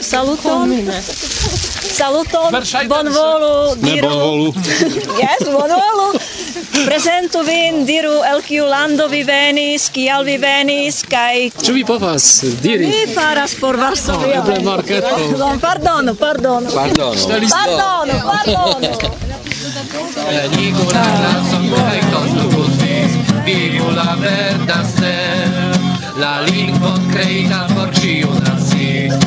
Saluton. Saluton. Bonvolu. Diru. Ne bonvolu. yes, bonvolu. Presentu vin, diru el kiu lando vi venis, kial vi venis, kai... Ĉu vi povas diri? Mi faras por Varsovio. Oh, eble marketo. Pardonu, pardonu. Pardonu. Pardonu, pardonu. Venigu la sangue con tutti, vivu la verda stel, la lingvon kreita por ciu nas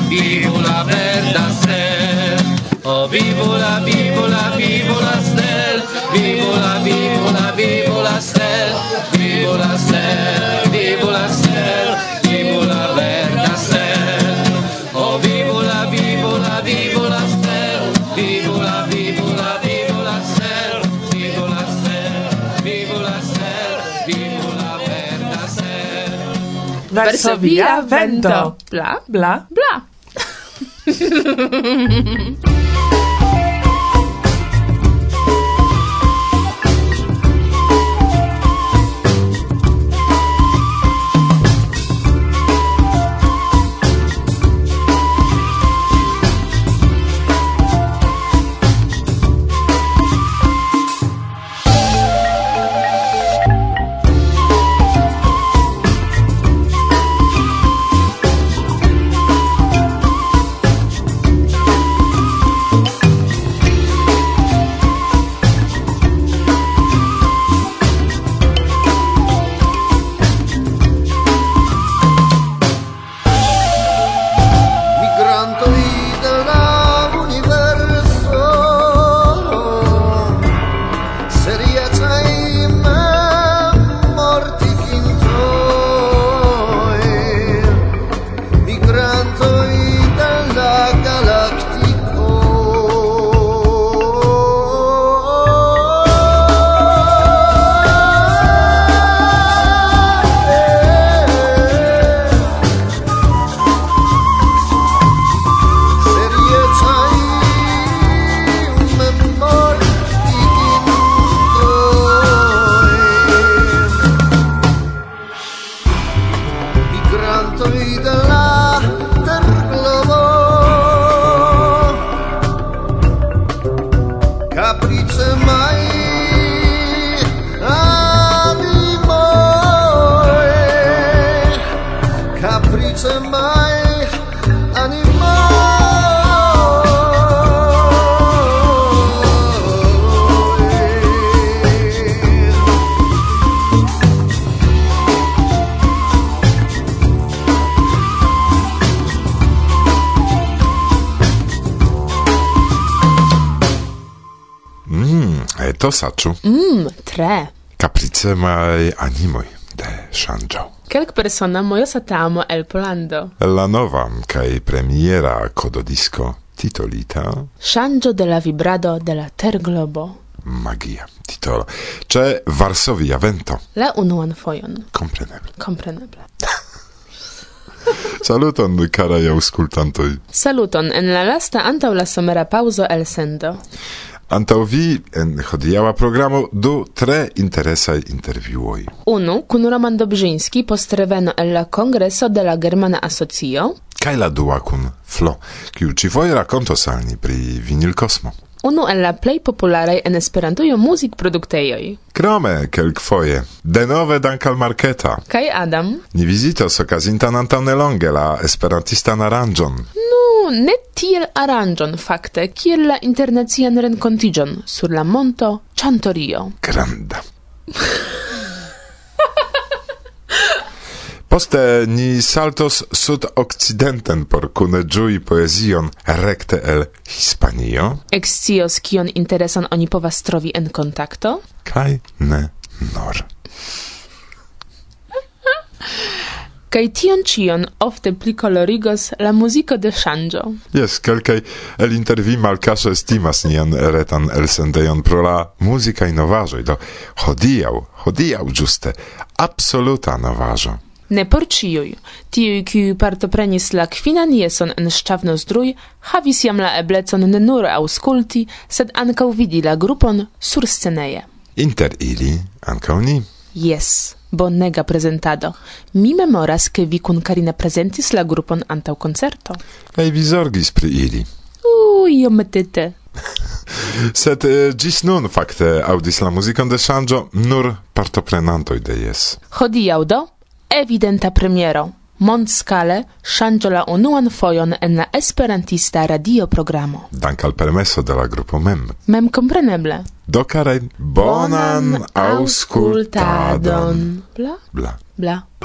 vivo la bella stel, oh vivo la, vivo la, vivo la stel, vivola, vivola, vivola stel, vivola stel, vivola stel. Varsovia vento. Bla, bla, bla. to saczu? Mm, tre. Caprice mai animoi de Shanjo. Kelk persona mojo satamo el Polando. La novam kaj premiera cododisco titolita... Shangio de la vibrado de la terglobo. Magia titolo. Cze Varsovia vento. La unuan fojon. Compreneble. Kompreneble. Saluton, caraj aŭskultantoj. Saluton en la lasta antaŭ la somera paŭzo elsendo. Antau vi en hodiaŭa programo du tre interesaj intervjuoj. Unu kun Roman Dobrzyński post reveno el la Kongreso de la Germana Asocio kaj la dua kun Flo, kiu ĉifoje rakontos al ni pri vinilkosmo. Unu el la plej popularaj en Esperantujo muzikproduktejoj. Krome kelkfoje denove dankal marketa. Kaj Adam. Ni vizitos okazintan antaŭnelonge la esperantistan aranĝon. Nu ne tiel aranĝon fakte kiel la internacian renkontiĝon sur la monto Chantorio. Granda. Poste ni saltos sud occidenten por kune ĝui poezion rekte el Hispanio. Ekscios kion interesan oni povas trovi en kontakto? Kaj ne nor kai tion cion ofte pli colorigos la musico de shangio. Yes, kelkaj el intervi malkaŝe estimas nian retan elsendejon pro la muzikaj novaĵoj, do hodiaŭ, hodiaŭ ĝuste absoluta novaĵo. Ne por ciuj, tiuj, kiuj partoprenis la kvinan jeson en Szczawnozdrój, havis jam la eblecon ne nur aŭskulti, sed ankaŭ vidi la grupon sursceneje. Inter ili ankaŭ ni. Yes, bonega presentado. Mi memoras che vi kun Karina presentis la grupon antau concerto. Ei vi zorgis pri ili? U, iomete. Sed eh, ĝis nun fakte audis la muzikon de Shanjo, nur partoprenantoj de Yes. Hodiaŭ do evidenta premiero mondscale ŝanĝo la unuan fojon en la esperantista radioprogramo. Dank al permesso de la grupo mem. Memkompreneble. Do karaj bonan aŭskultadon. Bla. Bla. Bla.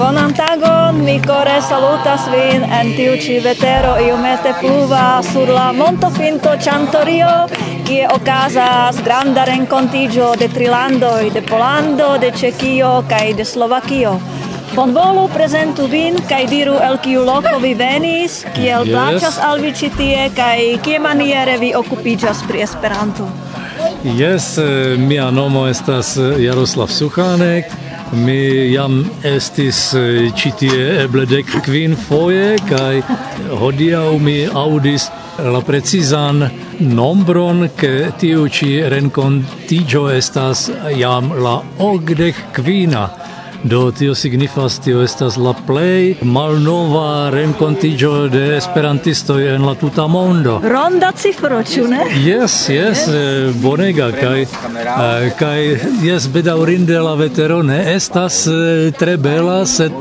Bonan tagon, mi core salutas vin, en tiu ci vetero iomete pluva, sur la montofinto Cantorio kie okazas granda rencontigio de trilandoi, de Polando, de Cecchio, kaj de Slovakio. Bonvolu prezentu vin kaj diru el kiu loko vi venis, kiel yes. plaĉas al vi ĉi tie kaj kiamaniere vi okupiĝas pri Esperanto. Jes, eh, mia nomo estas eh, Jaroslav Suchanek. Mi jam estis eh, citie eble dek quin foje kaj hodiaŭ mi aŭdis la precizan nombron, ke tiu ĉi renkontiĝo estas jam la okdek kvina. Do tio signifas, tio estas la plej malnova renkontiĝo de esperantistoj en la tuta mondo. Ronda cifro, ĉu ne? Yes, yes, yes. Eh, bonega kaj eh, kaj jes bedaŭrinde la vetero ne estas eh, tre bela, sed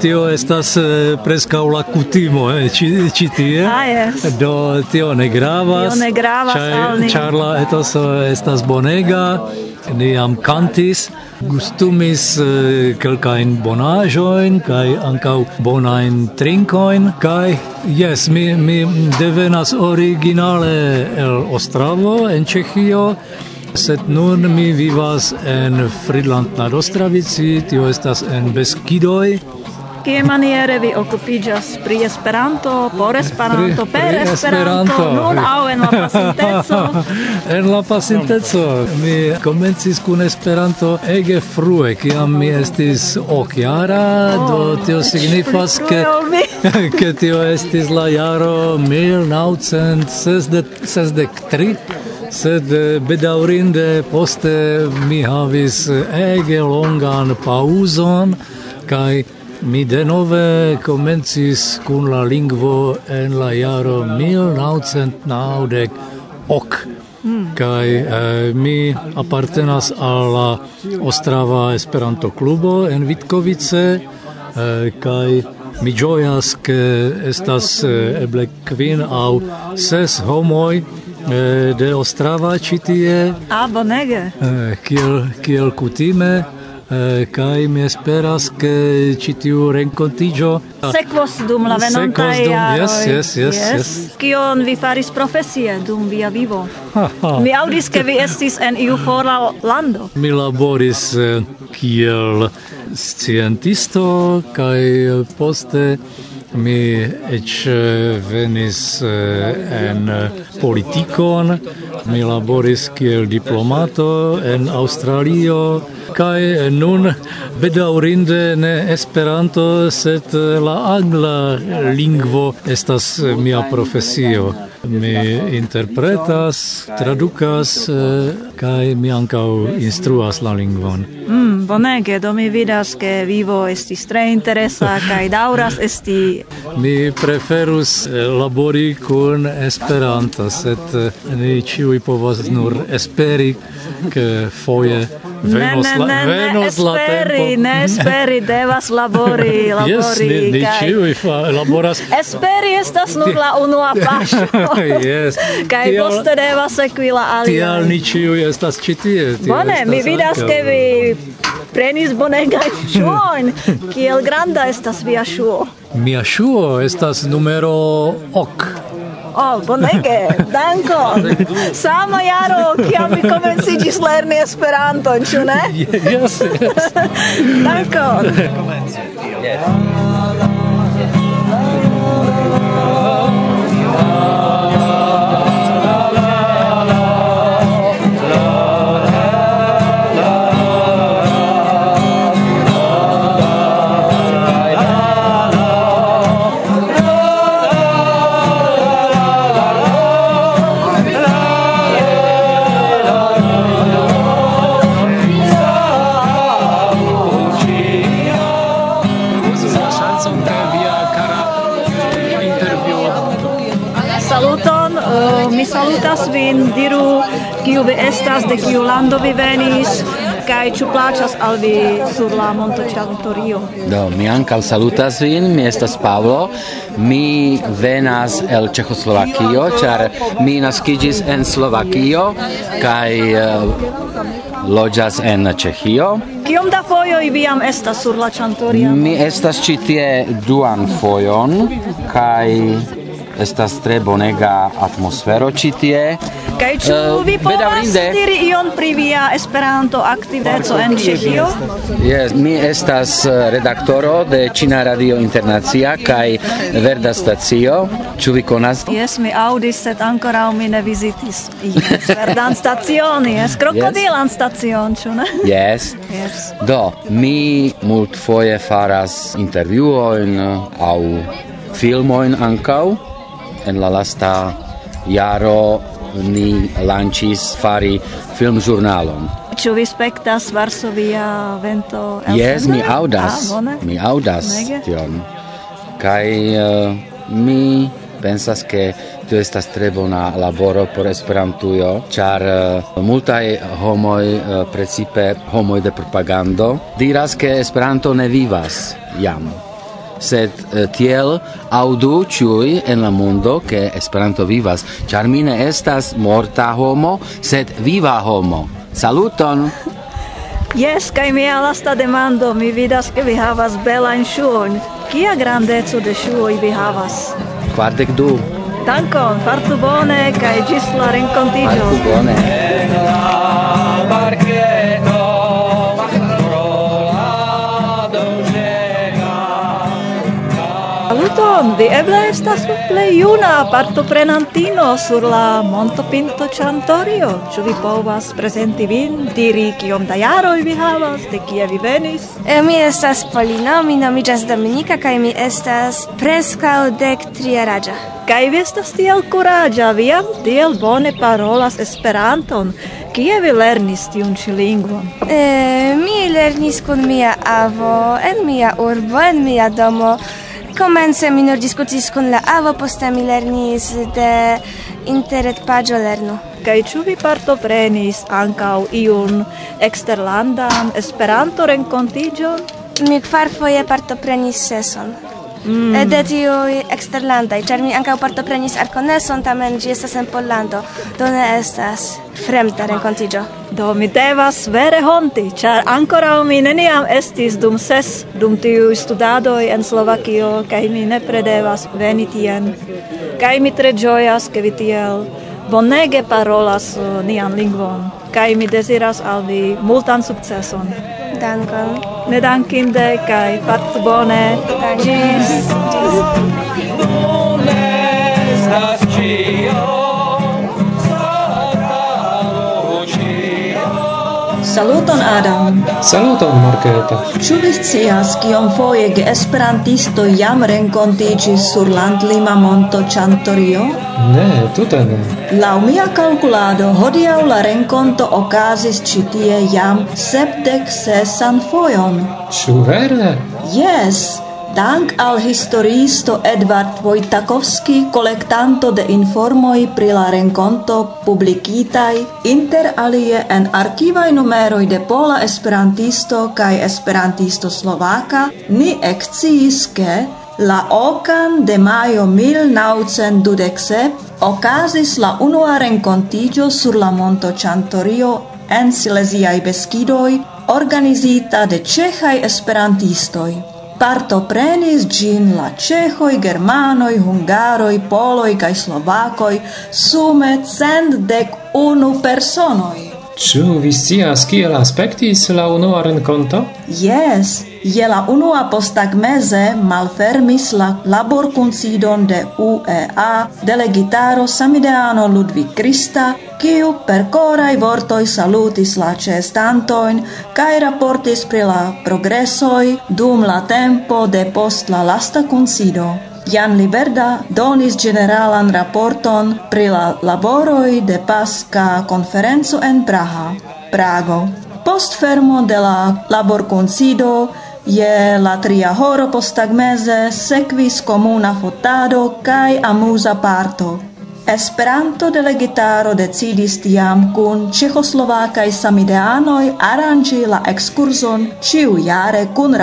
tio estas preskaŭ la kutimo ĉi ĉi tie. Ah, yes. Do tio ne gravas. Tio ne gravas, ĉar la etoso estas bonega. Ni jam kantis, gustumis eh, kelkajn bonaĵojn kaj ankaŭ bonajn trinkojn kaj jes, mi, mi devenas originale el Ostravo en Ĉeĥio. Sed nun mi vivas en Friedland nad Ostravici, tio estas en Beskidoj, kie maniere vi okupiĝas pri Esperanto, por Esperanto, per Esperanto, Esperanto. nun aŭ en la pasinteco? en la pasinteco mi komencis kun Esperanto ege frue, kiam mi estis okjara, oh, do tio signifas ke oh, ke tio estis la jaro 1963 sed bedaurinde poste mi havis ege longan pauzon kaj Mi denove comencis kun la lingvo en la jaro 1990 ok. Mm. Kaj eh, mi apartenas al la Ostrava Esperanto klubo en Vitkovice eh, kaj mi ĝojas ke estas eh, eble kvin aŭ ses homoj eh, de Ostrava citie. Ah, bonege. Eh, kiel kiel kutime eh, kai mi esperas ke ĉi tiu sekvos dum la venontaj jaroj. Yes, yes, yes, yes. Kion vi faris profesie dum via vivo? Mi audis ke vi estis en iu fora lando. Mi laboris eh, kiel scientisto kai poste mi eĉ venis eh, en politikon Mi laboris kiel diplomato en Australio kaj nun bedaŭrinde ne Esperanto, sed la angla lingvo estas mia profesio. Mi interpretas, tradukas eh, kaj mi ankaŭ instruas la lingvon. Mm, bonege, do mi vidas ke vivo estis tre interesa kaj daŭras esti. Mi preferus eh, labori kun Esperanto, sed eh, ni ĉiuj kiuj povas nur esperi, ke foje venos ne, ne, la, venos la esperi, tempo. Ne esperi, devas labori, labori. Yes, ne, ne kaj... ciui fa, laboras. Esperi estas nur la unua paŝo. yes. Kaj tial, poste devas sekvi la alia. Tial ni ciui estas ĉi tie. Bone, mi vidas, ke vi prenis bonegaj ŝuojn. Kiel granda estas via ŝuo? Mia ŝuo estas numero ok. Oh, bonege, dankon. Sama jaro, kiam mi komenciĝis lerni Esperanton, ĉu ne? Yes, yes. dankon. Komence, yes. devenas, de kiu lando vi venis, kaj ĉu plaĉas al vi sur la Monto Ĉantorio? Do, mi ankaŭ salutas vin, mi estas Pablo, mi venas el Ĉeĥoslovakio, ĉar mi naskiĝis en Slovakio kaj uh, loĝas en Ĉeĥio. Kiom da fojoj vi jam estas sur la Ĉantorio? Mi estas ĉi tie duan fojon kaj estas tre bonega atmosfero ĉi tie. Kaj ĉu uh, vi povas diri ion pri via Esperanto aktiveco en Ĉeĥio? Jes, mi estas eh, redaktoro de Ĉina Radio Internacia kaj Verda Stacio. Ĉu vi konas? Jes, mi aŭdis, sed ankoraŭ mi ne vizitis. Yes, verdan stacion, jes, krokodilan yes. stacion, ĉu ne? Jes. Yes. Do, mi multfoje faras intervjuojn eh, aŭ filmojn ankaŭ en la lasta jaro ni lancis fari film journalon. Ĉu vi spektas Varsovia vento? Yes, ah, mi aŭdas. Ah, mi aŭdas tion. Kaj uh, mi pensas ke tio estas tre bona laboro por Esperantujo, ĉar uh, multaj homoj, uh, precipe homoj de propagando, diras ke Esperanto ne vivas jam sed eh, tiel audu ciui en la mondo che Esperanto vivas, char mi ne estas morta homo, sed viva homo. Saluton! Yes, kai mia lasta demando, mi vidas ke vi havas belajn ŝuojn. Kia grandeco de ŝuoj vi havas? Kvardek du. Dankon, fartu bone kaj ĝis la renkontiĝo. Fartu bone. saluton! Vi eble estas plej juna partoprenantino sur la Montopinto Ĉantorio. Ĉu vi povas prezenti vin, diri kiom da jaroj vi havas, de kie vi venis? E, mi estas Polino, mi nomiĝas Dominika kaj mi estas preskaŭ dek triaraĝa. Kaj vi estas tiel kuraĝa, vi jam tiel bone parolas Esperanton. Kie vi lernis tiun ĉi lingvon? E, mi lernis kun mia avo en mia urbo, en mia domo. Komence mi nur diskutis kun la avo, poste mi lernis de interret pagio lernu. Kaj ĉu vi partoprenis ankaŭ iun eksterlandan Esperanto renkontiĝon? Mi kvarfoje partoprenis seson mm. de tiuj eksterlandaj, ĉar mi ankaŭ partoprenis arkoneson, tamen ĝi estas en Pollando, do ne estas fremda renkontiĝo. Do mi devas vere honti, ĉar ankoraŭ mi neniam estis dum ses dum tiuj studadoj en Slovakio, kaj mi nepre devas veni tien. Kaj mi tre ĝojas, ke vi tiel bonege parolas uh, nian lingvon, kaj mi deziras al vi multan sukceson. Dankon. Ne dankinde kaj facu bone. Ĝis. Ĝis. Nun estas ĉio. Saluton Adam. Saluton Margareta. Ĉu vi scias kiom foje geesperantisto jam renkontiĝis sur landlima monto Ĉantorio? Ne, tute ne. Laŭ mia kalkulado hodiaŭ la renkonto okazis ĉi tie jam sepdek sesan fojon. Ĉu vere? Jes. Dank al historiisto Edward Wojtakowski, kolektanto de informoj pri la renkonto publikitaj inter alie en arkivaj numeroj de Pola Esperantisto kaj Esperantisto Slovaka, ni eksciis ke la okan de majo 1927 okazis la unua renkontiĝo sur la monto Ĉantorio en Sileziaj Beskidoj organizita de ĉeĥaj esperantistoj. Partoprenis gin la cehoi, germanoi, hungaroi, poloj kaj slovakoi, sume centdek unu personoi. Ciu vi scias kiel aspectis la unua renkonto? Yes, Je la unua posttagmeze malfermis la laborkunsidon de UEA delegitaro samideano Ludwig Krista, kiu per corai vortoi salutis la cestantoin, kaj raportis pri la progressoi dum la tempo de post la lasta concido. Jan Liberda donis generalan raporton pri la laboroi de Pasca conferenzo en Praha, Prago. Post fermo de la laborconsido, Je la tria horo postagmeze sekvis komuna fotado cae amusa parto. Esperanto de la gitaro decidis tiam cun ĉeĥoslovakaj samideanoj arangi la ekskurson cun kun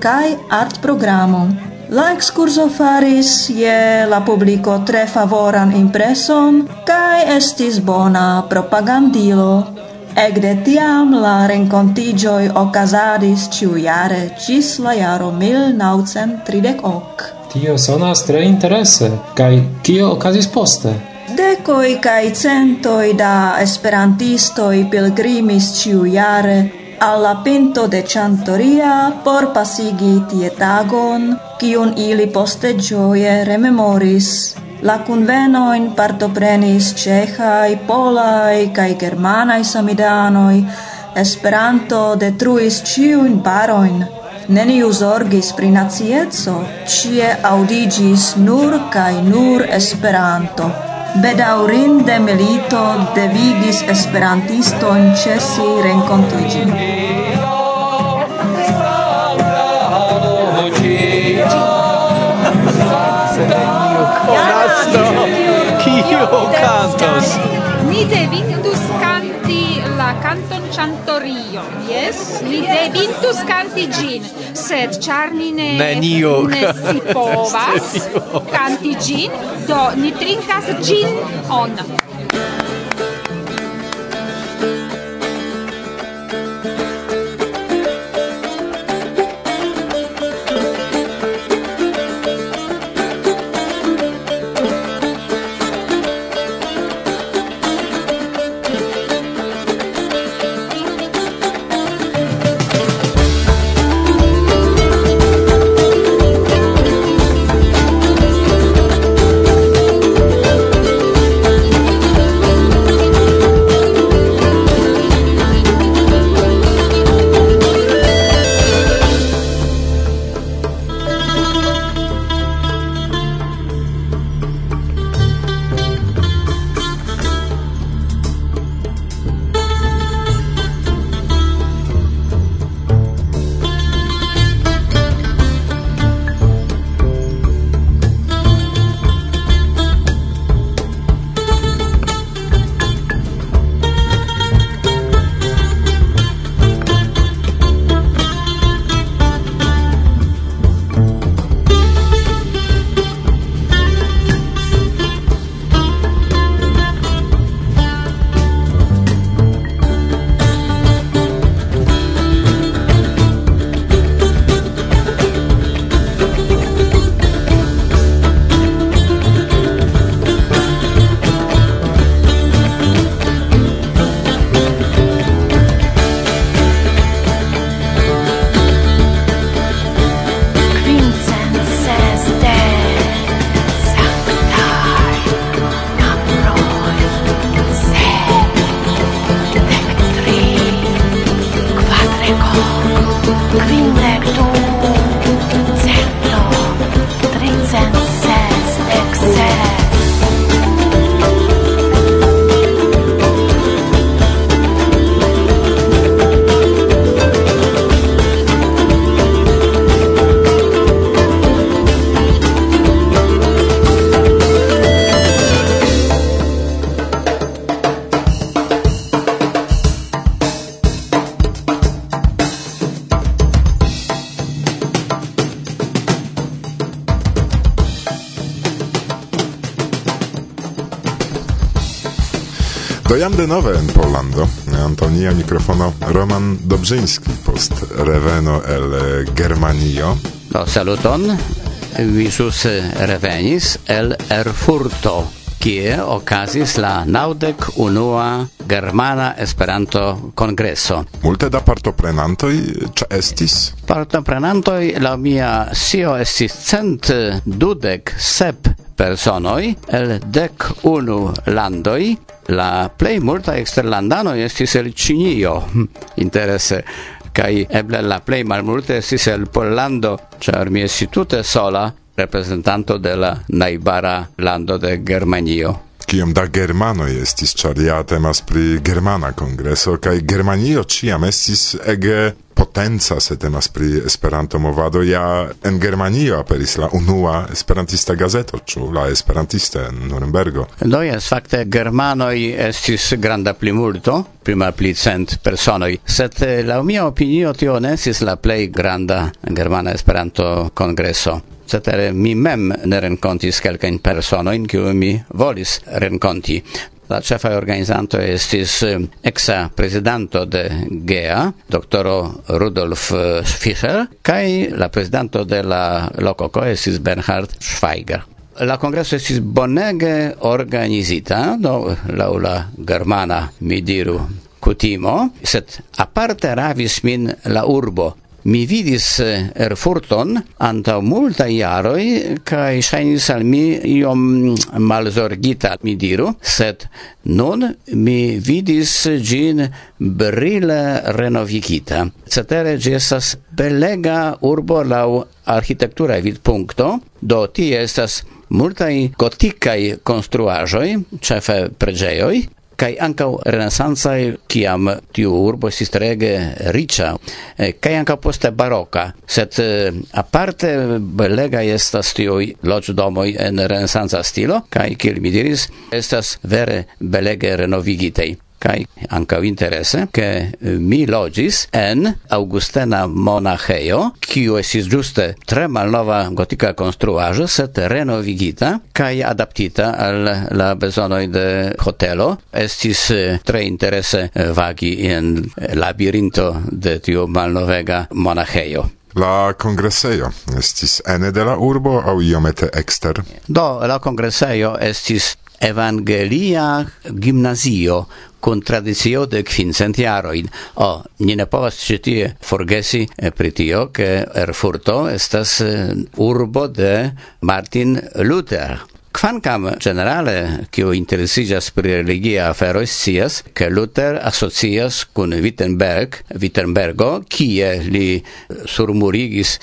cae art programo. La excurso faris je la publico tre favoran impreson, cae estis bona propagandilo. Egde tiam la rencontigioi ocasadis ciujare cis la jaro 1930. Tio sonas tre interesse, cae kio ocasis poste? Decoi cae centoi da esperantistoi pilgrimis ciujare alla pinto de Chantoria por pasigi tie tagon, kiun ili poste gioie rememoris. La convenoin partoprenis cehai, polai kaj germanaj samidanoj. Esperanto detruis ciuin barojn. Neniu zorgis pri nacieco, ĉie audigis nur kaj nur Esperanto. Bedaurinde milito devigis esperantiston cesi renkontiĝi. Kio cantos. Ni devintus canti la canton chantorio. Yes, ni devintus canti gin, sed char ni ne Nenio ne si povas canti gin, do ni trincas gin on. nowe en Polando. Antonia mikrofono Roman Dobrzyński post Reveno el Germanio. Do saluton, mi revenis el Erfurto, kie okazis la naudek unua Germana Esperanto Kongreso. Multe da partoprenantoj ĉe estis? Partoprenantoj la mia sio estis cent dudek sep personoi el dec unu landoi La plei multa exterlandano estis el Cinio, hm, interese, cai eble la plej malmulte estis el Pollando, char mi esi tute sola representanto de la naibara lando de Germanio kiom da germanoj estis, ĉar ja temas pri germana kongreso kaj Germanio ĉiam estis ege potenca se temas pri Esperanto movado ja en Germanio aperis la unua esperantista gazeto ĉu la esperantista en Nurembergo? Do jes fakte germanoj estis granda plimulto pli malpli cent personoj. Sed eh, laŭ mia opinio tio ne estis la plej granda germana Esperanto kongreso cetere mi mem ne rencontis quelcain personoin, kiu mi volis renconti. La cefa organizanto estis eh, exa presidanto de GEA, doktoro Rudolf eh, Fischer, kai la presidanto de la lococo estis Bernhard Schweiger. La congresso estis bonege organizita, do laula germana, mi diru, cutimo, sed aparte ravis min la urbo, Mi vidis eh, Erfurton antau multa iaroi kai shainis al mi iom malzorgita, mi diru, sed non mi vidis gin brile renovigita. Cetere, gi estas belega urbo lau architekturae vidpunkto, do ti estas multai goticai construajoi, cefe pregeioi, kai anka renesancaj kiam tiu urbo estis trege riĉa eh, kai anka poste baroka. Sed eh, aparte belega estas tiuj loĝdomoj en renesanca stilo kai kiel mi diris estas vere belege renovigitei kai ankaŭ interese ke mi logis en Augustena monacheo kiu esis ĝuste tre malnova gotika konstruaĵo, sed renovigita kai adaptita al la bezonoj de hotelo. Estis tre interese vagi en labirinto de tiu malnovega monacheo La congresseio estis ene de la urbo au iomete exter? Do, la congresseio estis evangelia gimnazio con tradizio de quincent jaroin. O, ni ne povas citie forgesi eh, e pritio che Erfurto estas eh, urbo de Martin Luther Quancam generale, cio interesigas pri religia afero scias, che Luther asocias con Wittenberg, Wittenbergo, kie li surmurigis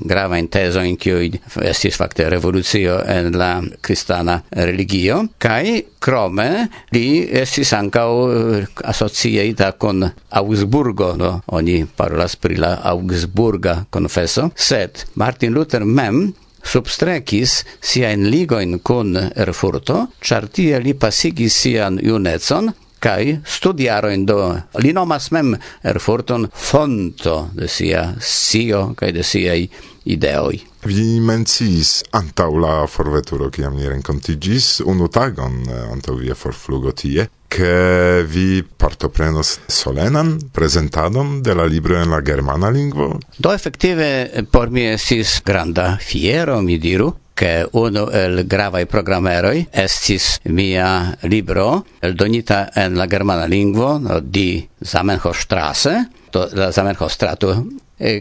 grava gravain in cio estis fakte revolucio en la cristana religio, kai crome li estis ancau eh, associata con Augsburgo, no? oni parolas pri la Augsburga confesso, sed Martin Luther mem substrekis siain ligoin kun Erfurto, char tie li pasigis sian junetson, kai studiaroin do li nomas mem Erfurton fonto de sia sio kai de siai ideoi. Vi mencis antau la forveturo, kiam ni rencontigis, unu tagon eh, antau via forflugo tie, che vi partoprenos solenan presentadon de la libro en la germana lingvo? Do effettive por mi esis granda fiero, mi diru, che uno el gravai programeroi estis mia libro el donita en la germana lingvo no, di Zamenhof Strasse, to la Zamenhof Strato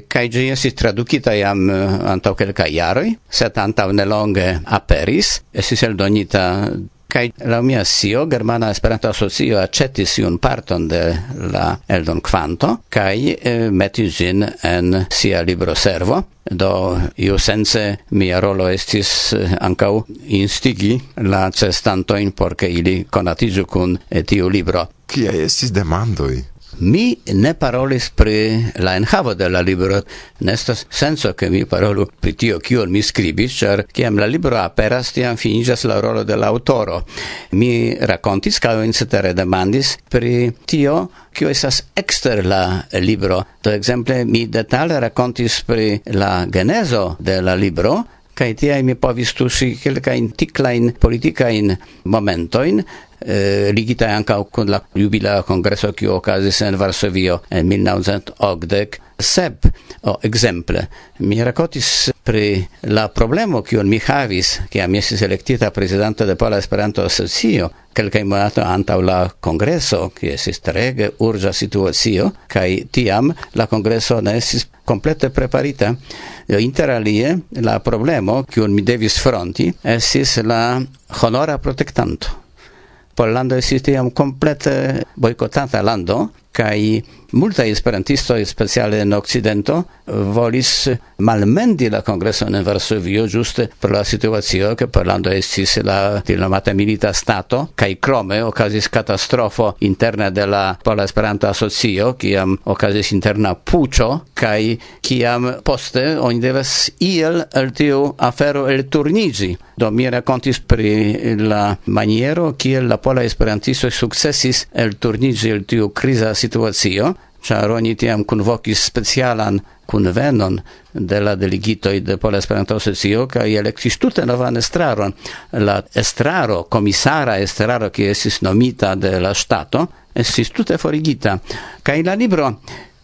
kai gi estis tradukita jam eh, antau kelkaj jaroj, sed antau nelonge aperis, estis eldonita kai la mia sio Germana Esperanto Asocio accetis un parton de la eldon quanto kai eh, metis in en sia libro servo do io sense mia rolo estis eh, ancau instigi la cestanto in porche ili conatizu kun eh, tiu libro. kia estis demandoi? Mi ne parolis pri la enhavo de la libro, nestas senso che mi parolu pri tio kion mi scribis, char kiam la libro aperas tiam finigas la rolo de la autoro. Mi racontis, cao incetere demandis pri tio kio esas exter la libro. Do exemple mi detale racontis pri la genezo de la libro, kai tiai mi povis tusi kelkajn tiklain politikain momentoin, eh, ligita ankaŭ kun la jubilea kongreso kiu okazis en Varsovio en 1980 sep o exemple mi rakontis pri la problemo kiu mi havis kiam mi estis elektita presidente de Pola Esperanto Asocio kelkaj monato antaŭ la kongreso kiu estis trege urĝa situacio kaj tiam la kongreso ne estis komplete preparita. Eh, Inter alie la problemo kiu mi devis fronti estis la honora protektanto. Pollando estis tiam komplete boikotata lando kai multaj esperantisto speciale en okcidento volis malmendi la congresso en Varsovio juste pro la situacio ke Pollando estis la diplomata milita stato kai krome okazis catastrofo interna de la Pola Esperanto Asocio kiam okazis interna puĉo kaj kiam poste oni devas iel el tiu afero elturniĝi. Do mi racontis pri la maniero kiel la pola esperantistoj sukcesis elturniĝi el tiu kriza situazio, char oni tiam convocis specialan convenon de la delegitoi de Pola Esperanto Asocio ca i electis tute novan estraron. La estraro, komisara estraro, qui esis nomita de la Stato, esis tute forigita. Kaj la libro,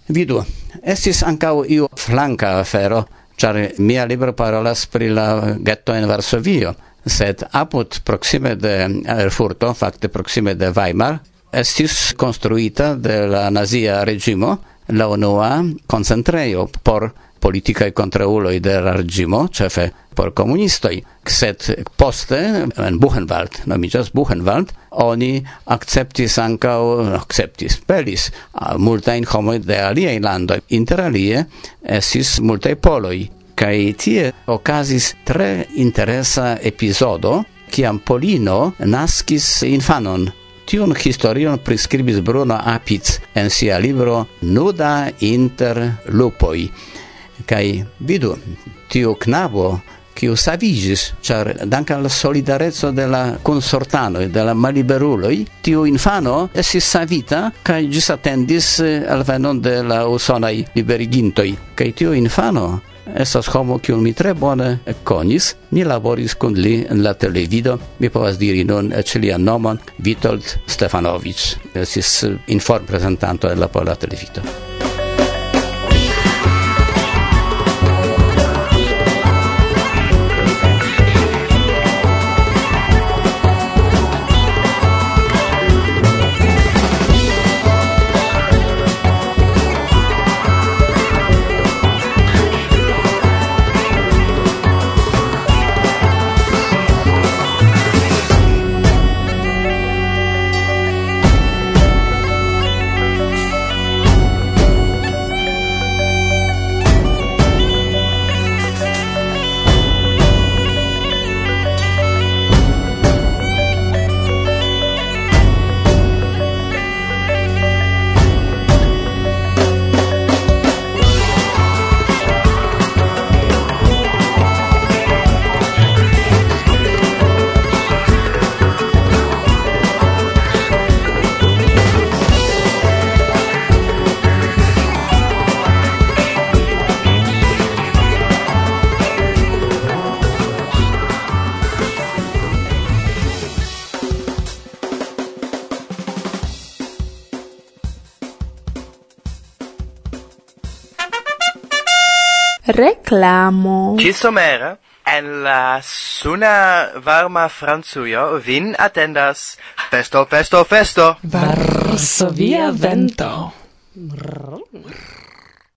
vidu, esis ancau io flanca afero, char mia libro parolas pri la ghetto in Varsovio, sed apud proxime de eh, Erfurto, facte proxime de Weimar, estis construita de la nazia regimo la unua concentreio por politicae contrauloi de la regimo, cefe por comunistoi, sed poste, en Buchenwald, nomigas Buchenwald, oni acceptis ancao, acceptis, pelis, multain homoi de aliei landoi, inter alie esis multai poloi, cae tie ocasis tre interesa episodo, ciam Polino nascis infanon, tion historion prescribis Bruno Apic en sia libro Nuda inter lupoi. Kai vidu, tiu knabo kiu savigis, char dank al solidarezzo de la consortano e de la maliberuloi, tiu infano estis savita cae gis attendis eh, al venon de la usonai liberigintoi. Kai tiu infano estas homo kiun mi tre bone konis. Mi laboris kun li en la televido. Mi povas diri nun eĉ lian nomon Vitold Stefanovic. Estis informprezentanto en la Pola Televido. reclamo. Ci somera, en la suna varma franzuio, vin attendas festo, festo, festo. Varsovia vento.